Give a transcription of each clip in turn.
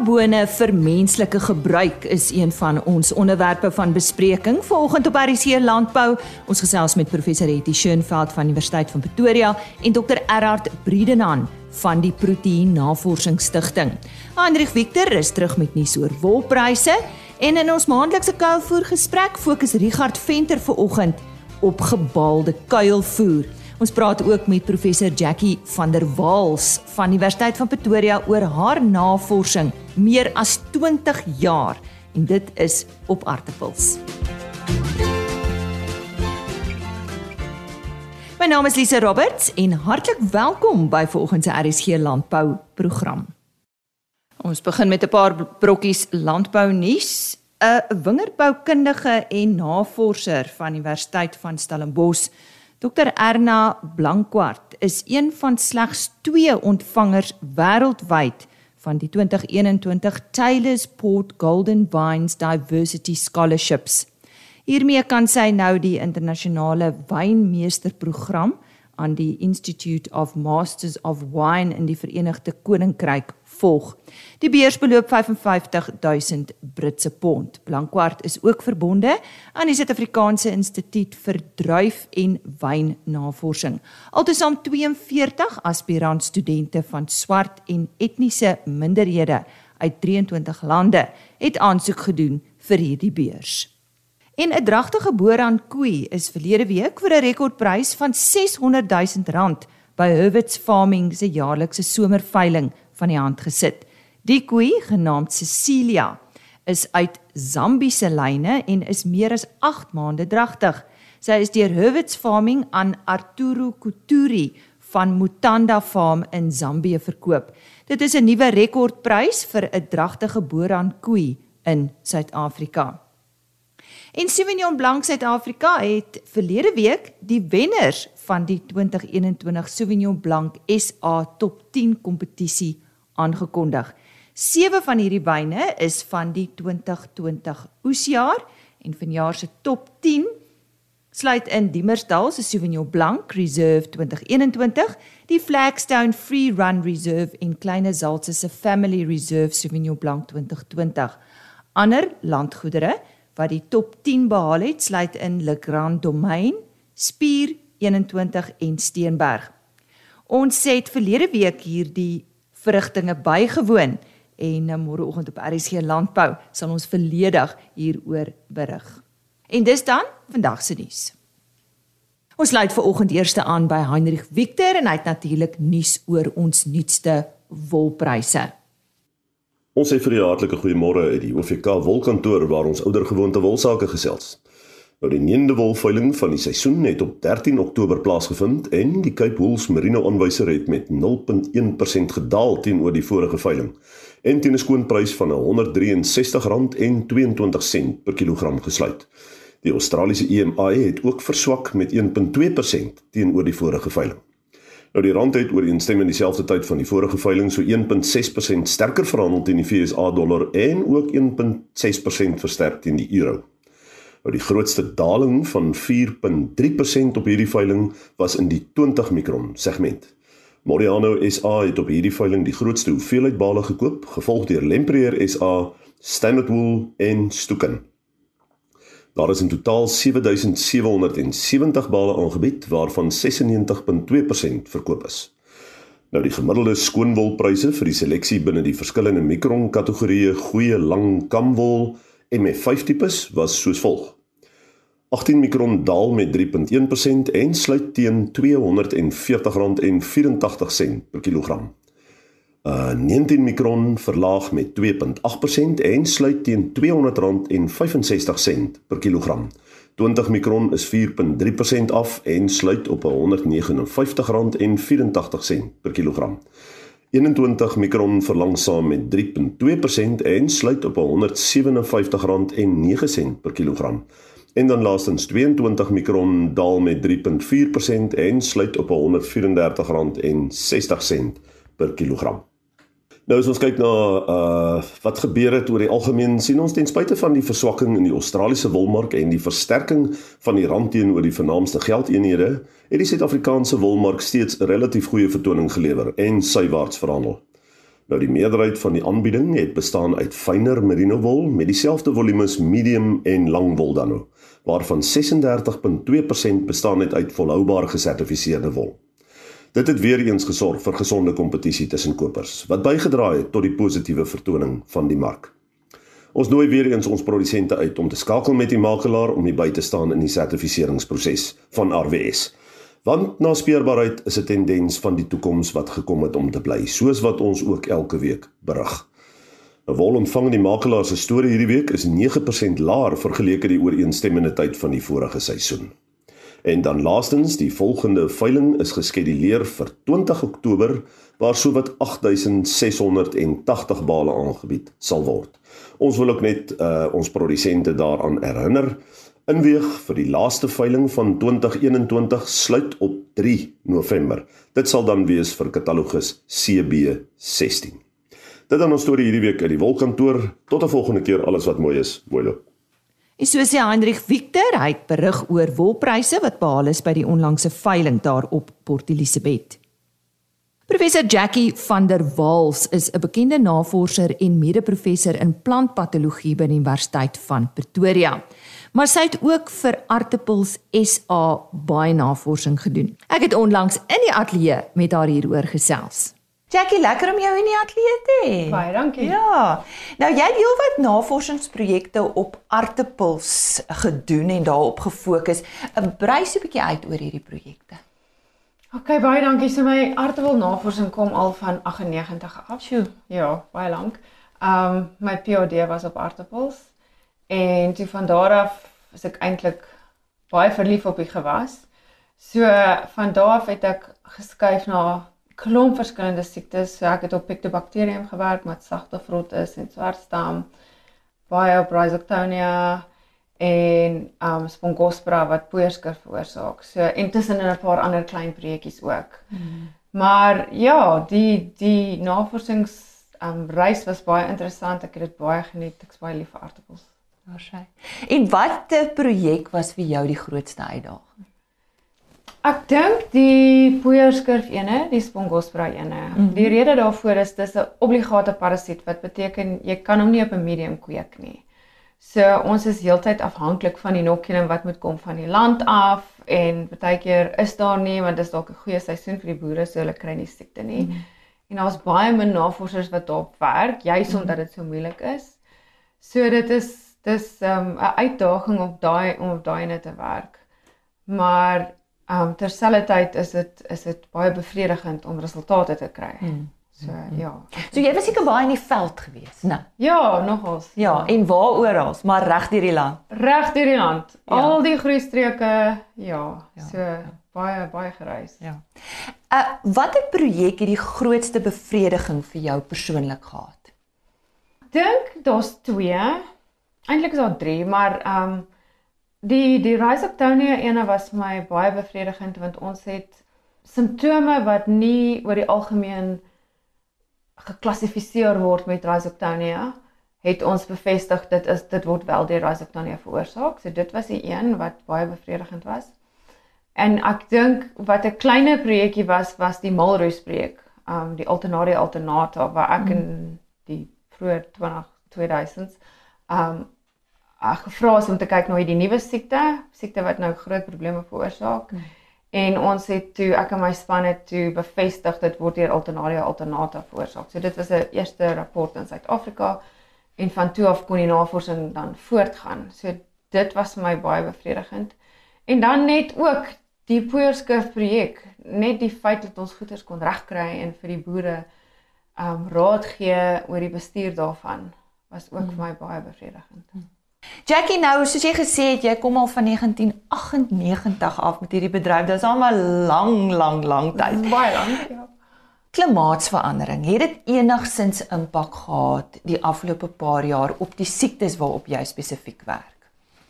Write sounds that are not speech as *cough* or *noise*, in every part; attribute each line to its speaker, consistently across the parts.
Speaker 1: Sojabone vir menslike gebruik is een van ons onderwerpe van bespreking vanoggend op RC Landbou. Ons gesels met professor Hetty Schönveld van Universiteit van Pretoria en dokter Erhard Briedenan van die Proteïen Navorsingsstigting. Hendrik Victor is terug met nuus oor wolpryse en in ons maandelikse kuilvoer gesprek fokus Richard Venter vanoggend op gebalde kuilvoer. Ons praat ook met professor Jackie van der Waals van Universiteit van Pretoria oor haar navorsing meer as 20 jaar en dit is op aartappels. My naam is Lise Roberts en hartlik welkom by vanoggend se RSG Landbou program. Ons begin met 'n paar brokkies landbou nuus. 'n Wingerdboukundige en navorser van Universiteit van Stellenbosch Dr Erna Blankwart is een van slegs 2 ontvangers wêreldwyd van die 2021 Taylor's Port Golden Vines Diversity Scholarships. Hiermee kan sy nou die internasionale wynmeesterprogram aan die Institute of Masters of Wine in die Verenigde Koninkryk volg. Die beurs beloop 55000 Britse pond. Blankwart is ook verbonde aan die Suid-Afrikaanse Instituut vir Druif en Wynnavorsing. Altesaam 42 aspirant studente van swart en etniese minderhede uit 23 lande het aansoek gedoen vir hierdie beurs. En 'n dragtige boer aan koei is verlede week vir 'n rekordprys van 600 000 rand by Herwitz Farming se jaarlikse somerveiling van die hand gesit. Die koei, genaamd Cecilia, is uit Zambiese lyne en is meer as 8 maande dragtig. Sy is deur Herwitz Farming aan Arturo Kuturi van Mutanda Farm in Zambië verkoop. Dit is 'n nuwe rekordprys vir 'n dragtige boeraan koei in Suid-Afrika. En Sauvignon Blanc Suid-Afrika het verlede week die wenners van die 2021 Sauvignon Blanc SA Top 10 kompetisie aangekondig. Sewe van hierdie wyne is van die 2020 oesjaar en vanjaar se top 10 sluit in Diemersdal se Sauvignon Blanc Reserve 2021, die Flagstone Free Run Reserve en Kleine Zaltse se Family Reserve Sauvignon Blanc 2020. Ander landgoedere wat die top 10 behaal het, sluit in Le Grand Domain, Spier 21 en Steenberg. Ons het verlede week hierdie verrigtinge bygewoon en uh, môreoggend op RSG Landbou sal ons volledig hieroor berig. En dis dan vandag se nuus. Ons sluit ver oggend eerste aan by Heinrich Victor en hy het natuurlik nuus oor ons nuutste wolpryse.
Speaker 2: Ons sê vir die hartlike goeiemôre uit die OVK wolkantoor waar ons oudergewoonte wolsake gesels. Nou die neende wolveiling van die seisoen het op 13 Oktober plaasgevind en die Cape Wool Merino aanwyser het met 0.1% gedaal teenoor die vorige veiling en teen 'n skoonprys van R163.22 per kilogram gesluit. Die Australiese EMI het ook verswak met 1.2% teenoor die vorige veiling. Nou die rand het ooreenstemmend dieselfde tyd van die vorige veiling so 1.6% sterker verhandel teen die FSA dollar en ook 1.6% versterk teen die euro. Nou die grootste daling van 4.3% op hierdie veiling was in die 20 mikron segment. Moriano SA het op hierdie veiling die grootste hoeveelheid bale gekoop, gevolg deur Lempriere SA, Standard Wool en Stuken. Daar is in totaal 7770 bale aangebied waarvan 96.2% verkoop is. Nou die gemiddelde skoonwolpryse vir die seleksie binne die verskillende mikron kategorieë goeie lang kamwol MF5 tipes was soos volg. 18 mikron daal met 3.1% en sluit teen R240.84 per kilogram. Uh 19 mikron verlaag met 2.8% en sluit teen R200.65 per kilogram. 20 mikron is 4.3% af en sluit op R159.84 per kilogram. 21 mikron verlangsaam met 3.2% en sluit op R157.09 per kilogram. En dan laastens 22 mikron daal met 3.4% en sluit op R134.60 per kilogram. Nou as ons kyk na uh wat gebeur het oor die algemeen sien ons ten spyte van die verswakking in die Australiese wolmark en die versterking van die rand teenoor die vernaamste geldeenhede, het die Suid-Afrikaanse wolmark steeds 'n relatief goeie vertoning gelewer en sywaarts verhandel. Nou die meerderheid van die aanbieding het bestaan uit fynere merino wol met dieselfde volumes medium en lang wol dan nou, waarvan 36.2% bestaan net uit volhoubaar gesertifiseerde wol. Dit het weer eens gesorg vir gesonde kompetisie tussen kopers, wat bygedra het tot die positiewe vertoning van die mark. Ons nooi weer eens ons produsente uit om te skakel met die makelaar om by te staan in die sertifiseringsproses van RWS. Want na speurbaarheid is 'n tendens van die toekoms wat gekom het om te bly, soos wat ons ook elke week berig. 'n Wol ontvang die makelaar se storie hierdie week is 9% laer vergeleke die ooreenstemmende tyd van die vorige seisoen. En dan laastens, die volgende veiling is geskeduleer vir 20 Oktober waar sowat 8680 bale aangebied sal word. Ons wil ook net uh, ons produsente daaraan herinner Inweeg vir die laaste veiling van 2021 sluit op 3 November. Dit sal dan wees vir katalogus CB16. Dit dan ons storie hierdie week uit die wolkantoor. Tot 'n volgende keer alles wat mooi is. Mooi loop.
Speaker 1: Isosie Hendrik Victor, hy het berig oor wolpryse wat behaal is by die onlangse veiling daar op Port Elizabeth. Professor Jackie van der Walt is 'n bekende navorser en mede-professor in plantpatologie by die Universiteit van Pretoria maar sy het ook vir Artipels SA baie navorsing gedoen. Ek het onlangs in die ateljee met haar hieroor gesels. Jackie, lekker om jou in die ateljee te hê.
Speaker 3: Baie dankie.
Speaker 1: Ja. Nou jy het heelwat navorsingsprojekte op Artipels gedoen en daarop gefokus. 'n Brei so 'n bietjie uit oor hierdie projekte.
Speaker 3: OK, baie dankie. So my Artipel navorsing kom al van 98 af.
Speaker 1: Sjoe.
Speaker 3: Ja, baie lank. Ehm um, my PhD was op Artipels En toe van daar af is ek eintlik baie verlief op die gewas. So van daar af het ek geskuif na klomp verskillende siektes. So ek het op Pictobacterium gewerk met sagte vrot is en swartstam, baie op Rhizoctonia en um Spongospora wat poeierskur veroorsaak. So intussen in 'n paar ander klein projectjies ook. Hmm. Maar ja, die die navorsings um reis was baie interessant. Ek het dit baie geniet. Ek's baie lief vir artikels.
Speaker 1: Waarskynlik. En watter projek was vir jou die grootste uitdaging?
Speaker 3: Ek dink die poeierskurf ene, die spongospora ene. Mm -hmm. Die rede daarvoor is dis 'n obligate parasiet wat beteken jy kan hom nie op 'n medium kweek nie. So ons is heeltyd afhanklik van die inoculum wat moet kom van die land af en baie keer is daar nie want dit is dalk 'n goeie seisoen vir die boere so hulle kry nie siekte nie. Mm -hmm. En daar's baie min navorsers wat daarop werk juis omdat dit so moeilik is. So dit is dis ehm, 'n um, uitdaging op daai om op daai net te werk. Maar um, terselfdertyd is dit is dit baie bevredigend om resultate te kry. Hmm. So hmm. ja.
Speaker 1: So jy was seker baie in die veld gewees, né?
Speaker 3: Ja, nogals.
Speaker 1: Ja, ja. en waar oral, maar reg deur die land.
Speaker 3: Reg deur die land. Ja. Al die groeistreke, ja, ja. So ja. baie baie gereis.
Speaker 1: Ja. Uh watter projek het die grootste bevrediging vir jou persoonlik gehad?
Speaker 3: Dink daar's twee. Eintlik is daar 3, maar ehm um, die die Rhizoctonia ene was my baie bevredigend want ons het simptome wat nie oor die algemeen geklassifiseer word met Rhizoctonia het ons bevestig dit is dit word wel deur Rhizoctonia veroorsaak. So dit was die een wat baie bevredigend was. En ek dink wat 'n kleiner projekkie was was die Malroos projek, ehm um, die Alternaria alternata waar ek mm. in die vroeë 20 2000s um ag gevra is om te kyk na hierdie nuwe siekte, siekte wat nou groot probleme veroorsaak. Hmm. En ons het toe ek en my span het toe bevestig dit word deur Alternaria alternata veroorsaak. So dit was 'n eerste rapport in Suid-Afrika en van toe af kon die navorsing dan voortgaan. So dit was vir my baie bevredigend. En dan net ook die poeierskurf projek, net die feit dat ons goeders kon regkry en vir die boere um raad gee oor die bestuur daarvan was ook hmm. vir my baie bevredigend. Hmm.
Speaker 1: Jackie nou, soos jy gesê het, jy kom al van 1998 af met hierdie bedryf. Dit is al 'n lang, lang, lang tyd.
Speaker 3: Baie lank, ja.
Speaker 1: Klimaatsverandering, het dit enigsins impak gehad die afgelope paar jaar op die siektes waarop jy spesifiek werk?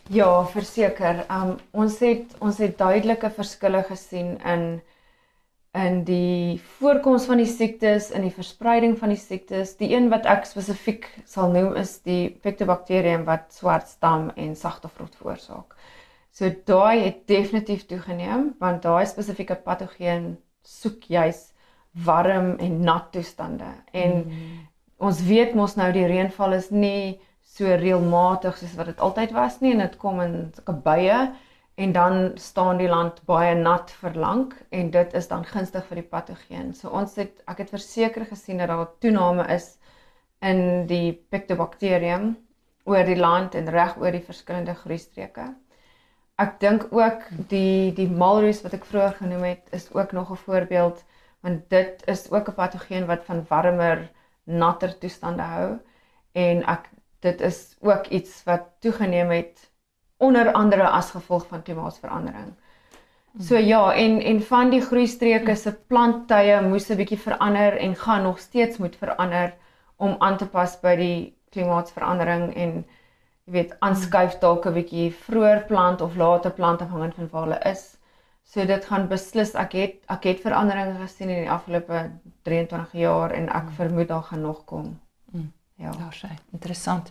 Speaker 3: Ja, verseker. Um ons het ons het duidelike verskille gesien in in die voorkoms van die siektes, in die verspreiding van die siektes. Die een wat ek spesifiek sal noem is die Pectobacterium wat swart stam en sagte vrot veroorsaak. So daai het definitief toegeneem want daai spesifieke patogeen soek juis warm en nat toestande. En mm. ons weet mos nou die reënval is nie so reëlmatig soos wat dit altyd was nie en dit kom in sulke buie en dan staan die land baie nat vir lank en dit is dan gunstig vir die patogeen. So ons het ek het verseker gesien dat daar 'n toename is in die Pictobacterium oor die land en reg oor die verskillende groeistreke. Ek dink ook die die malroes wat ek vroeër genoem het is ook nog 'n voorbeeld want dit is ook 'n patogeen wat van warmer, natter toestande hou en ek dit is ook iets wat toegeneem het onder andere as gevolg van klimaatsverandering. So ja, en en van die groeistreke se planttye moes 'n bietjie verander en gaan nog steeds moet verander om aan te pas by die klimaatsverandering en jy weet aanskuif dalk 'n bietjie vroeër plant of later plant afhangend van waar hulle is. So dit gaan beslis ek het ek het veranderinge gesien in die afgelope 23 jaar en ek vermoed daar gaan nog kom.
Speaker 1: Ja, daar sê. Interessant.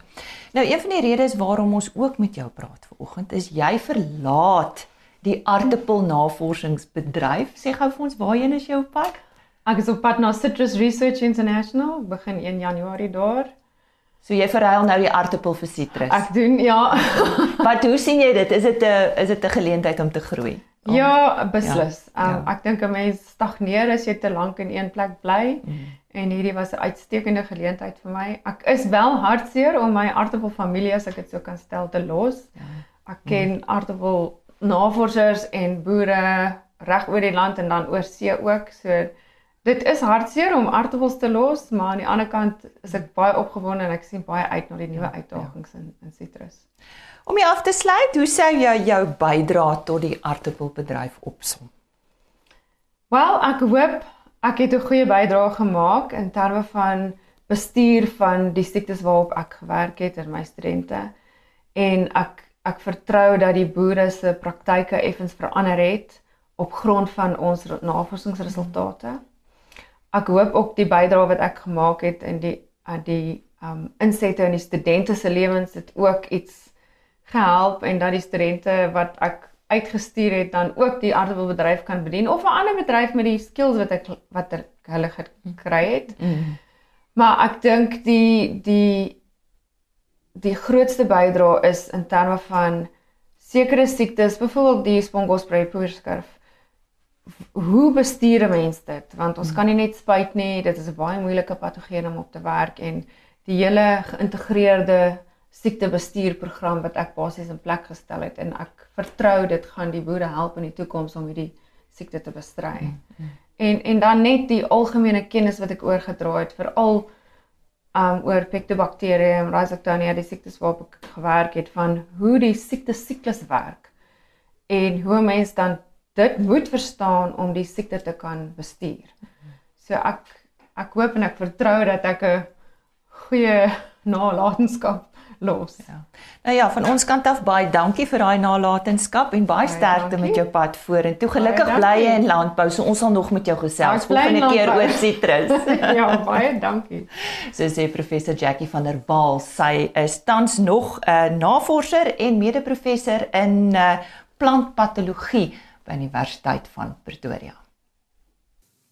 Speaker 1: Nou een van die redes waarom ons ook met jou praat vanoggend is jy verlaat die aardappel navorsingsbedryf. Sê gou vir ons waarheen is jy op pad?
Speaker 3: Ek is op pad na Citrus Research International, begin 1 Januarie daar.
Speaker 1: So jy verruil nou die aardappel vir sitrus.
Speaker 3: Ek doen ja. *laughs*
Speaker 1: Wat hoe sien jy dit? Is dit 'n is dit 'n geleentheid om te groei?
Speaker 3: Om, ja, beslis. Ja, um, ja. Ek dink 'n mens stagneer as jy te lank in een plek bly. Mm en hierdie was 'n uitstekende geleentheid vir my. Ek is wel hartseer om my aardappelfamilie as ek dit so kan stel te los. Ja. Ek ken aardappel navorsers en boere reg oor die land en dan oor see ook. So dit is hartseer om aardappels te los, maar aan die ander kant is ek baie opgewonde en ek sien baie uit na die nuwe ja, uitdagings ja. in in sitrus.
Speaker 1: Om jy af te sluit, hoe sou jy jou bydrae tot die aardappelbedryf opsom?
Speaker 3: Wel, ek hoop ek het 'n goeie bydrae gemaak in terme van bestuur van die siektes waarop ek gewerk het in my studente en ek ek vertrou dat die boere se praktyke effens verander het op grond van ons navorsingsresultate. Ek hoop ook die bydrae wat ek gemaak het in die aan die um insette in die studente se lewens het ook iets gehelp en dat die studente wat ek uitgestuur het dan ook die aardappelbedryf kan bedien of 'n ander bedryf met die skills wat ek wat er, hulle gekry het. Mm. Maar ek dink die die die grootste bydrae is in terme van sekere siektes, byvoorbeeld die spongospray poerskurf. Hoe bestuur 'n mens dit? Want ons mm. kan nie net spuit nie, dit is 'n baie moeilike patogeen om op te werk en die hele geïntegreerde siektebestuurprogram wat ek basies in plek gestel het en ek vertrou dit gaan die boere help in die toekoms om hierdie siekte te bestry. Mm, mm. En en dan net die algemene kennis wat ek oorgedra het veral um oor Pectobacterium rhizoctonia die siektes waarop ek gewerk het van hoe die siekte siklus werk en hoe mense dan dit moet verstaan om die siekte te kan bestuur. So ek ek hoop en ek vertrou dat ek 'n goeie *laughs* nalatenskap los.
Speaker 1: Ja. Nou ja, van ons kant af baie dankie vir daai nalatenskap en baie, baie sterkte dankie. met jou pad vorentoe. Gelukkig bly jy in landbou, so ons sal nog met jou gesels volgende keer oor sitrus. *laughs*
Speaker 3: ja, baie dankie.
Speaker 1: So sê professor Jackie van der Walt, sy is tans nog 'n uh, navorser en mede-professor in uh, plantpatologie by Universiteit van Pretoria.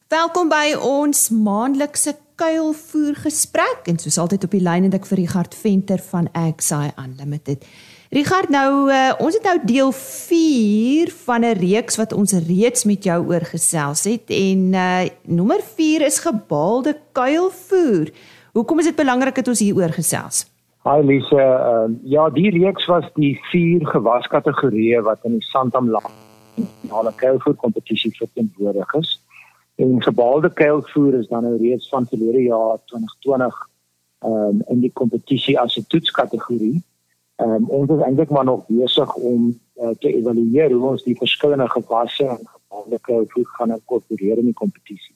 Speaker 1: Welkom by ons maandelikse kuilvoer gesprek en soos altyd op die lyn het ek vir Richard Venter van Axi Unlimited. Richard, nou uh, ons het nou deel 4 van 'n reeks wat ons reeds met jou oorgesels het en uh, nommer 4 is gebaalde kuilvoer. Hoekom is dit belangrik dat ons hier oor gesels?
Speaker 4: Hi Lise, uh, ja, die reeks was die vier gewaskategorieë wat in die Santam Land nasionale kuilvoer kompetisie verteenwoordig is. En gebaalde kuilvoer is dan nou reeds van verlede jaar 2020 ehm um, in die kompetisie as 'n toetskategorie. Ehm um, ons is eintlik maar nog besig om uh, te evalueer hoe ons die verskillende gewasse en gebaalde kuilvoer gaan inkorporeer in die kompetisie.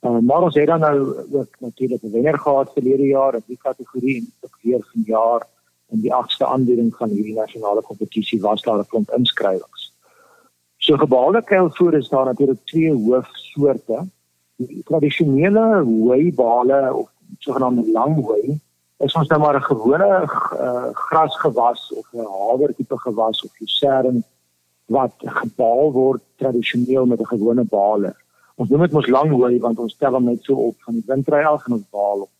Speaker 4: Ehm uh, maar ons het dan nou ook natuurlik 'n wenner gehad verlede jaar in die kategorie en ook weer vanjaar in die agste aanbieding van hierdie nasionale kompetisie was daar 'n klomp inskrywings. So gebaalde kuilvoer is daar natuurlik twee hoofsoorte. Die tradisionele hooibale of sogenaamde langhooi is ons nou maar 'n gewone uh, grasgewas of 'n haver tipe gewas of lucerne wat gebaal word tradisioneel met 'n gewone baler. Ons noem dit mos lang hooi want ons tel hom net so op van die windry af en ons baal op.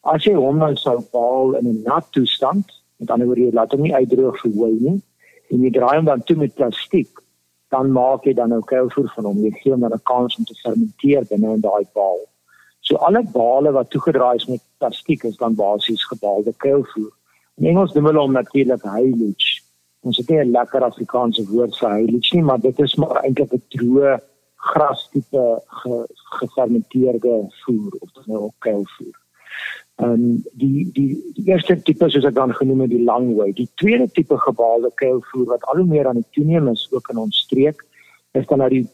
Speaker 4: As jy hom nou sou baal in 'n nat toestand, met ander woorde jy laat hom nie uitdroog vir hooi nie en jy draai hom dan toe met plastiek, dan maak jy dan nou kuilvoer van hom. Jy gee hom dan 'n kans om te fermenteer binne in daai baal. So alle bale wat toegedraai is met plastiek is dan basies gebaalde kuilvoer. In Engels noem hulle hom natuurlik haylage. Ons het nie 'n lekker Afrikaanse woord vir haylage nie, maar dit is maar eintlik 'n droë gras tipe ge, gefermenteerde voer of dan nou kuilvoer. Ehm um, die die die eerste tipe soos ek dan genoem het die lang way. Die tweede tipe gebaalde kuilvoer wat al hoe meer aan die toeneem is ook in ons streek is dan nou die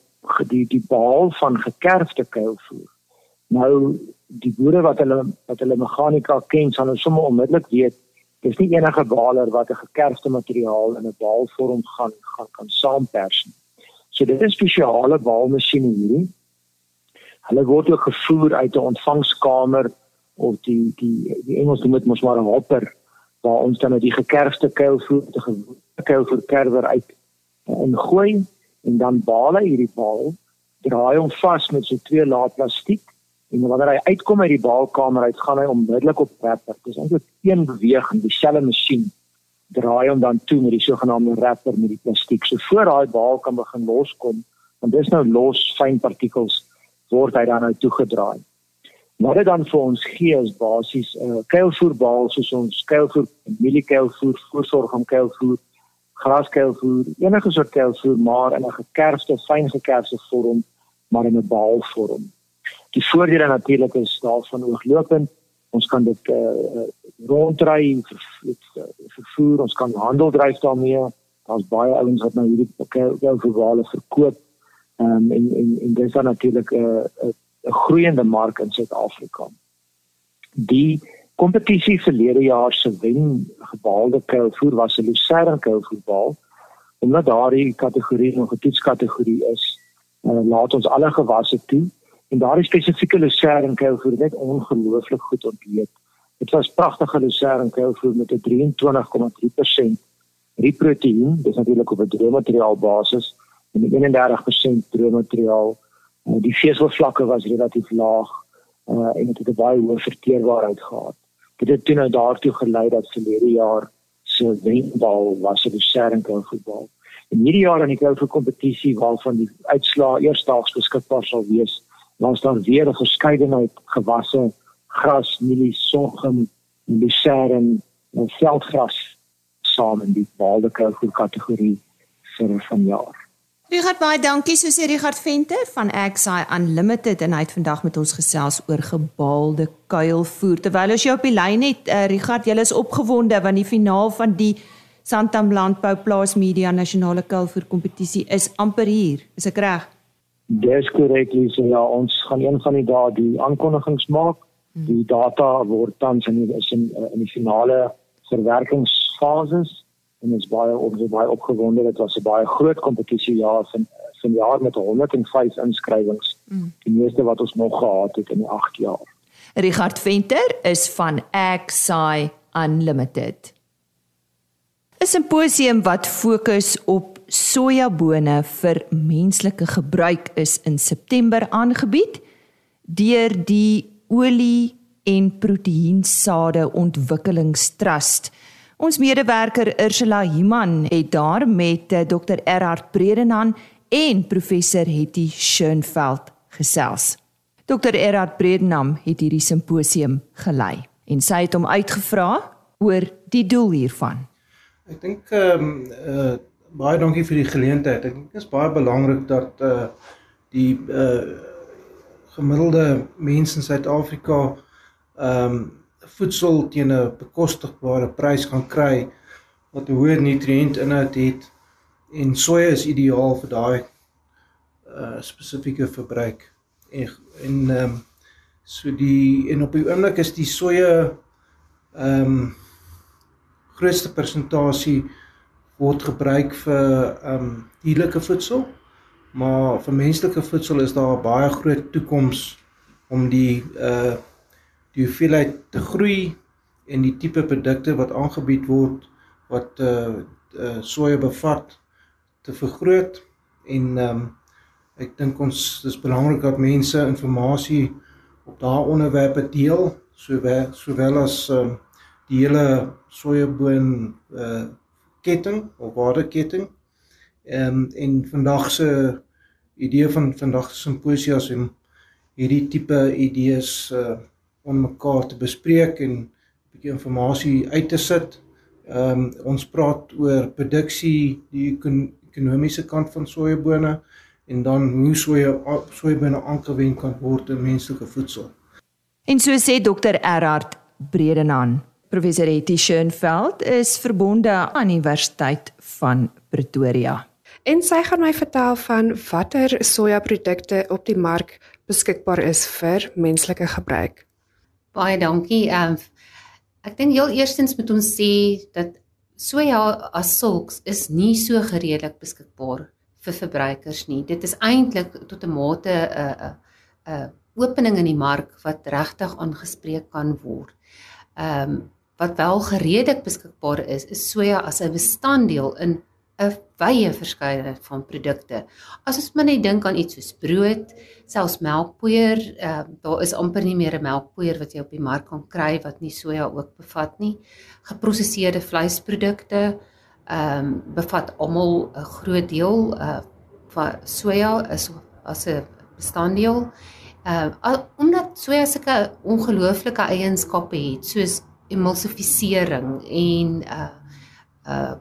Speaker 4: die die baal van gekerfde kuilvoer. Nou die boere wat hulle wat hulle meganika ken, sal nou sommer onmiddellik weet dis nie enige baler wat 'n gekerfde materiaal in 'n baalvorm gaan gaan kan saampers nie. So dit is spesiale baalmasjiene hierdie. Hulle word ook gevoer uit 'n ontvangskamer of die die die Engels noem dit mos maar 'n hopper waar ons dan die gekerfde kuilvoer te kuilvoer kerwer uit ingooi en dan baal hy hierdie baal draai hom vas met so twee laag plastiek en wanneer hy uitkom uit die baalkamer uit gaan hy onmiddellik op rapper. Dit is eintlik een beweging, dieselfde masjien draai hom dan toe met die sogenaamde rapper met die plastiek. So voor daai baal kan begin loskom, want dis nou los fyn partikels word hy dan nou toegedraai. Wat dit dan vir ons gee is basies 'n uh, kuilvoerbaal soos ons kuilvoer, mieliekuilvoer, voorsorg om kuilvoer, graskuilvoer, enige soort kuilvoer maar in 'n gekerfde, fyn gekerfde vorm, maar in 'n baalvorm. Die voordele natuurlik is daarvan ooglopend. Ons kan dit uh, ronddry vir vervoer, ons kan handel dryf daarmee. Daar's baie ouens wat nou hierdie kuilvoerwale verkoop. Um, en en en dis dan natuurlik 'n uh, 'n groeiende mark in Suid-Afrika. Die kompetisie verlede jaar se wen gebaalde kuilvoer was 'n Lucerne kuilvoerbaal. Omdat daardie kategorie nog 'n toetskategorie is, uh, laat ons alle gewasse toe en daardie spesifieke lucerne kuilvoer het ongelooflik goed ontleed. Dit was pragtige lucerne kuilvoer met 'n 23,3% riproteïen, dis natuurlik op 'n droëmateriaal basis en 'n 31% droëmateriaal. Die veselvlakke was relatief laag uh, en dit het 'n baie hoë verteerbaarheid gehad. Dit het toe nou daartoe gelei dat verlede jaar se wenbal was 'n lucerne kuilvoer. En hierdie jaar aan die kuilvoer kompetisie waarvan die uitslae eersdaags beskikbaar sal wees, was daar weer 'n verskeidenheid gewasse, gras, mielie, sorghum, lucerne en veldgras saam in die baalde koue kategorie vir vanjaar.
Speaker 1: Richard baie dankie so sê Richard Venter van XI Unlimited en hy het vandag met ons gesels oor gebaalde kuilvoer. Terwyl ons jou op die lyn het, uh, Richard, jy is opgewonde want die finaal van die Santam Landbou Plaas Media Nasionale Kuilvoer Kompetisie is amper hier. Is ek reg?
Speaker 4: Dis korrek, Lisa. Ja, ons gaan een van die dae die aankondigings maak. Hmm. Die data word tans in die, is in in die finale verwerkingsfases en ons baie ons is baie opgewonde. Dit was 'n baie groot kompetisie jaar van van jaar met 105 inskrywings. Mm. Die meeste wat ons nog gehad het in die 8 jaar.
Speaker 1: Richard Venter is van Axi Unlimited. 'n Simposium wat fokus op sojabone vir menslike gebruik is in September aangebied deur die olie en proteïensade ontwikkelingstrust. Ons medewerker Ursula Himan het daar met eh, Dr Erhard Bredenhan en professor Hetty Schönveld gesels. Dr Erhard Bredenham het hierdie simposium gelei en sy het hom uitgevra oor die doel hiervan.
Speaker 5: Ek dink ehm um, uh baie dankie vir die geleentheid. Ek dink dit is baie belangrik dat uh die uh gemiddelde mense in Suid-Afrika ehm um, voedsel teen 'n bekostigbare prys kan kry wat 'n hoë nutriëntinhoud het en soja is ideaal vir daai uh spesifieke verbruik. En en um, so die en op die oomblik is die soja ehm um, grootste persentasie word gebruik vir ehm um, dierlike voedsel, maar vir menslike voedsel is daar baie groot toekoms om die uh die hoeveelheid te groei en die tipe produkte wat aangebied word wat uh, uh soja bevat te vergroot en ehm um, Ek dink ons dis belangrik dat mense inligting op daardie onderwerpe deel, sowel sowel as uh, die hele sojaboon uh ketting of waardeketting. Ehm um, en vandag se idee van vandag se simposium hierdie tipe idees uh on mekaar te bespreek en 'n bietjie inligting uit te sit. Ehm um, ons praat oor produksie, die ekon ekonomiese kant van sojabone en dan hoe soja sojabone aangewend kan word in menslike voedsel.
Speaker 1: En so sê Dr. Erhard Bredenhand. Professor Etty Schönfeld is verbonde aan Universiteit van Pretoria.
Speaker 6: En sy gaan my vertel van watter sojaprodukte op die mark beskikbaar is vir menslike gebruik.
Speaker 7: Baie dankie. Um, ek dink heel eerstens moet ons sê dat soja as sulks is nie so gereedelik beskikbaar vir verbruikers nie. Dit is eintlik tot 'n mate 'n 'n 'n opening in die mark wat regtig aangespreek kan word. Ehm um, wat wel gereedelik beskikbaar is, is soja as 'n bestanddeel in 'n wye verskeidenheid van produkte. As ons maar net dink aan iets soos brood, selfs melkpoeier, uh, daar is amper nie meer 'n melkpoeier wat jy op die mark kan kry wat nie soja ook bevat nie. Geprosesede vleisprodukte ehm um, bevat almal 'n groot deel uh van soja is as 'n bestanddeel. Ehm uh, omdat soja sulke ongelooflike eienskappe het soos emulsifisering en uh uh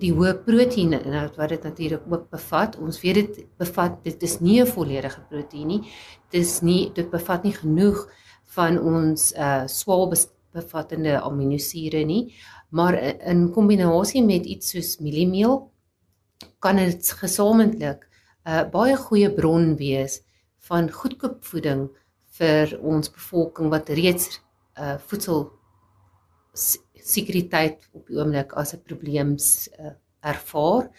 Speaker 7: die hoë proteïene inhoud wat dit natuurlik ook bevat. Ons weet dit bevat dit is nie 'n volledige proteïen nie. Dit is nie dit bevat nie genoeg van ons uh swaar bevattende aminosure nie, maar in kombinasie met iets soos mieliemeel kan dit gesamentlik 'n uh, baie goeie bron wees van goedkoop voeding vir ons bevolking wat reeds uh voedsel sekuriteit op die oomblik as 'n probleem uh, ervaar.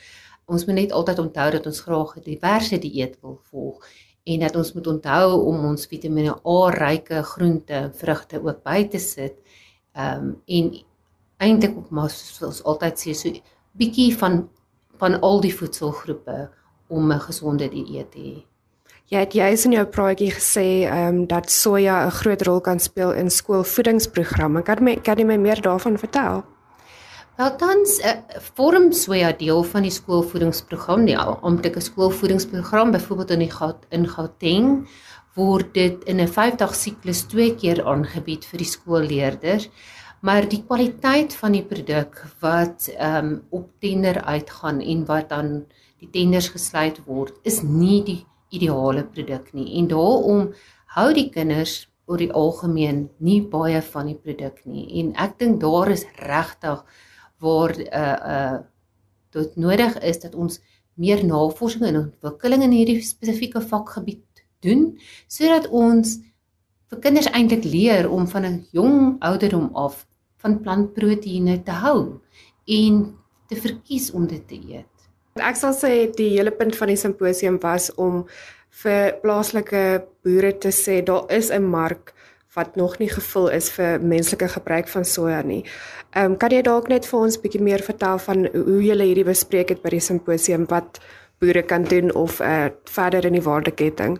Speaker 7: Ons moet net altyd onthou dat ons graag 'n diverse dieet wil volg en dat ons moet onthou om ons Vitamiene A ryke groente en vrugte ook by te sit. Ehm um, en eintlik op maar soos altyd sê so bietjie van van al die voedselgroepe om 'n gesonde dieet te hê.
Speaker 6: Jy het juis in jou praatjie gesê ehm um, dat soja 'n groot rol kan speel in skoolvoedingsprogramme. Kan my kan jy my meer daarvan vertel?
Speaker 7: Wel tans uh, vorm soja deel van die skoolvoedingsprogram, die amptelike skoolvoedingsprogram, byvoorbeeld in die Gaut in Gauteng word dit in 'n 5-dag siklus twee keer aangebied vir die skoolleerders. Maar die kwaliteit van die produk wat ehm um, op tender uitgaan en wat dan die tenders gesluit word, is nie die ideale produk nie en daarom hou die kinders oor die algemeen nie baie van die produk nie en ek dink daar is regtig waar 'n uh, eh, uh, eh, dit nodig is dat ons meer navorsing en ontwikkeling in hierdie spesifieke vakgebied doen sodat ons vir kinders eintlik leer om van 'n jong ouderdom af van plantproteïene te hou en te verkies om dit te eet.
Speaker 6: Ek sal sê die hele punt van die simposium was om vir plaaslike boere te sê daar is 'n mark wat nog nie gevul is vir menslike gebruik van soja nie. Ehm um, kan jy dalk net vir ons bietjie meer vertel van hoe julle hierdie bespreek het by die simposium wat boere kan doen of uh, verder in die waardeketting?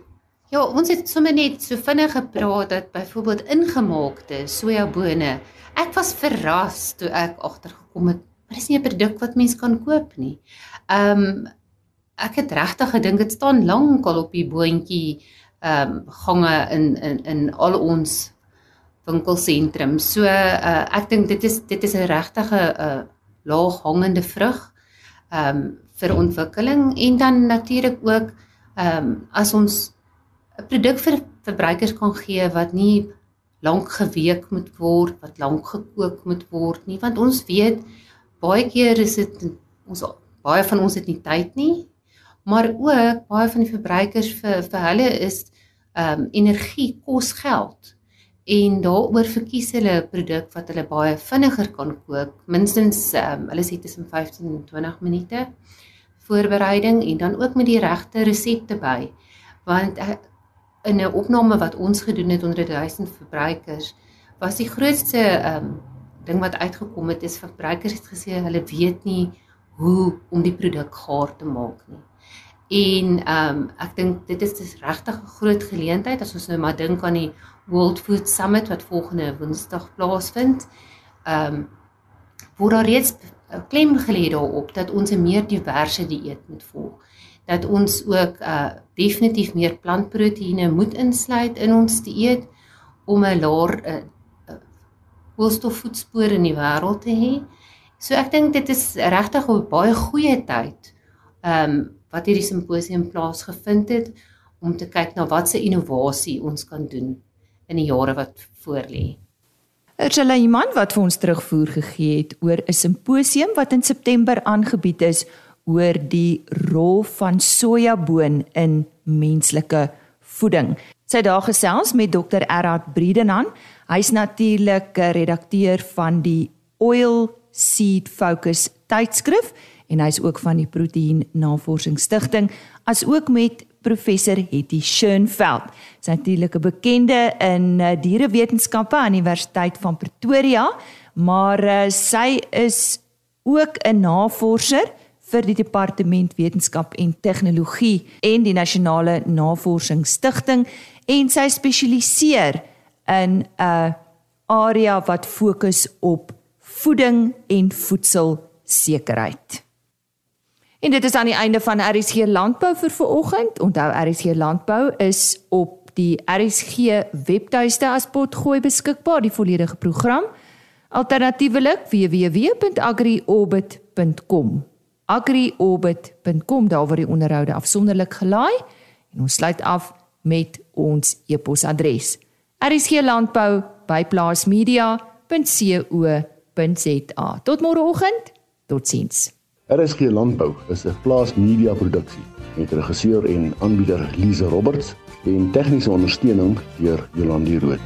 Speaker 7: Ja, ons het sommer net so vinnig gepraat dat byvoorbeeld ingemaakte sojabone. Ek was verras toe ek agtergekom het maar dis nie 'n produk wat mens kan koop nie. Ehm um, ek het regtig gedink dit staan lankal op die boontjie ehm um, gange in in in al ons winkelsentrums. So uh, ek dink dit is dit is 'n regtige 'n uh, laag hangende vrug ehm um, vir ontwikkeling en dan natuurlik ook ehm um, as ons 'n produk vir verbruikers kan gee wat nie lank geweek moet word, wat lank gekook moet word nie, want ons weet baie keer is dit ons baie van ons het nie tyd nie, maar ook baie van die verbruikers vir vir hulle is ehm um, energie kos geld en daaroor verkies hulle 'n produk wat hulle baie vinniger kan kook, minstens ehm um, hulle sê tussen 15 en 20 minute voorbereiding en dan ook met die regte resepte by. Want uh, in 'n opname wat ons gedoen het onder 1000 verbruikers was die grootste ehm um, ding wat uitgekom het is verbruikers het gesê hulle weet nie hoe om die produk gaar te maak nie. En ehm um, ek dink dit is regtig 'n groot geleentheid as ons nou maar dink aan die World Food Summit wat volgende Woensdag plaasvind. Ehm um, word daar reeds klem gelê daarop dat ons 'n meer diverse dieet moet volg. Dat ons ook uh definitief meer plantproteïene moet insluit in ons dieet om 'n laer uh, koolstofvoetspoor in die wêreld te hê. So ek dink dit is regtig 'n baie goeie tyd. Ehm um, wat hierdie simposium plaasgevind het om te kyk na watse innovasie ons kan doen in die jare wat voorlê.
Speaker 1: Ursula Iman wat vir ons terugvoer gegee het oor 'n simposium wat in September aangebied is oor die rol van sojaboon in menslike voeding. Sy daar gesels met Dr. Erhard Briedenan. Hy's natuurlik 'n redakteur van die Oil Seed Focus tydskrif en hy's ook van die Proteïen Navorsingsstigting as ook met professor Hetty Schönfeld. Sy is natuurlik 'n bekende in uh, dierewetenskappe aan die Universiteit van Pretoria, maar uh, sy is ook 'n navorser vir die departement wetenskap en tegnologie en die nasionale navorsingsstigting en sy spesialiseer in 'n area wat fokus op voeding en voedselsekerheid. En dit is aan die einde van RSG Landbou vir vanoggend. Onthou RSG Landbou is op die RSG webtuiste as potgooi beskikbaar die volledige program. Alternatiefelik www.agriorbit.com. agriorbit.com daar word die onderhoude afsonderlik gelaai en ons sluit af met ons e-posadres. rsglandbou@plaasmedia.co.za. Tot môreoggend. Totsiens.
Speaker 8: RSG Landbou is 'n plaas media produksie met regisseur en aanbieder Lize Roberts en tegniese ondersteuning deur Jolande Rooi.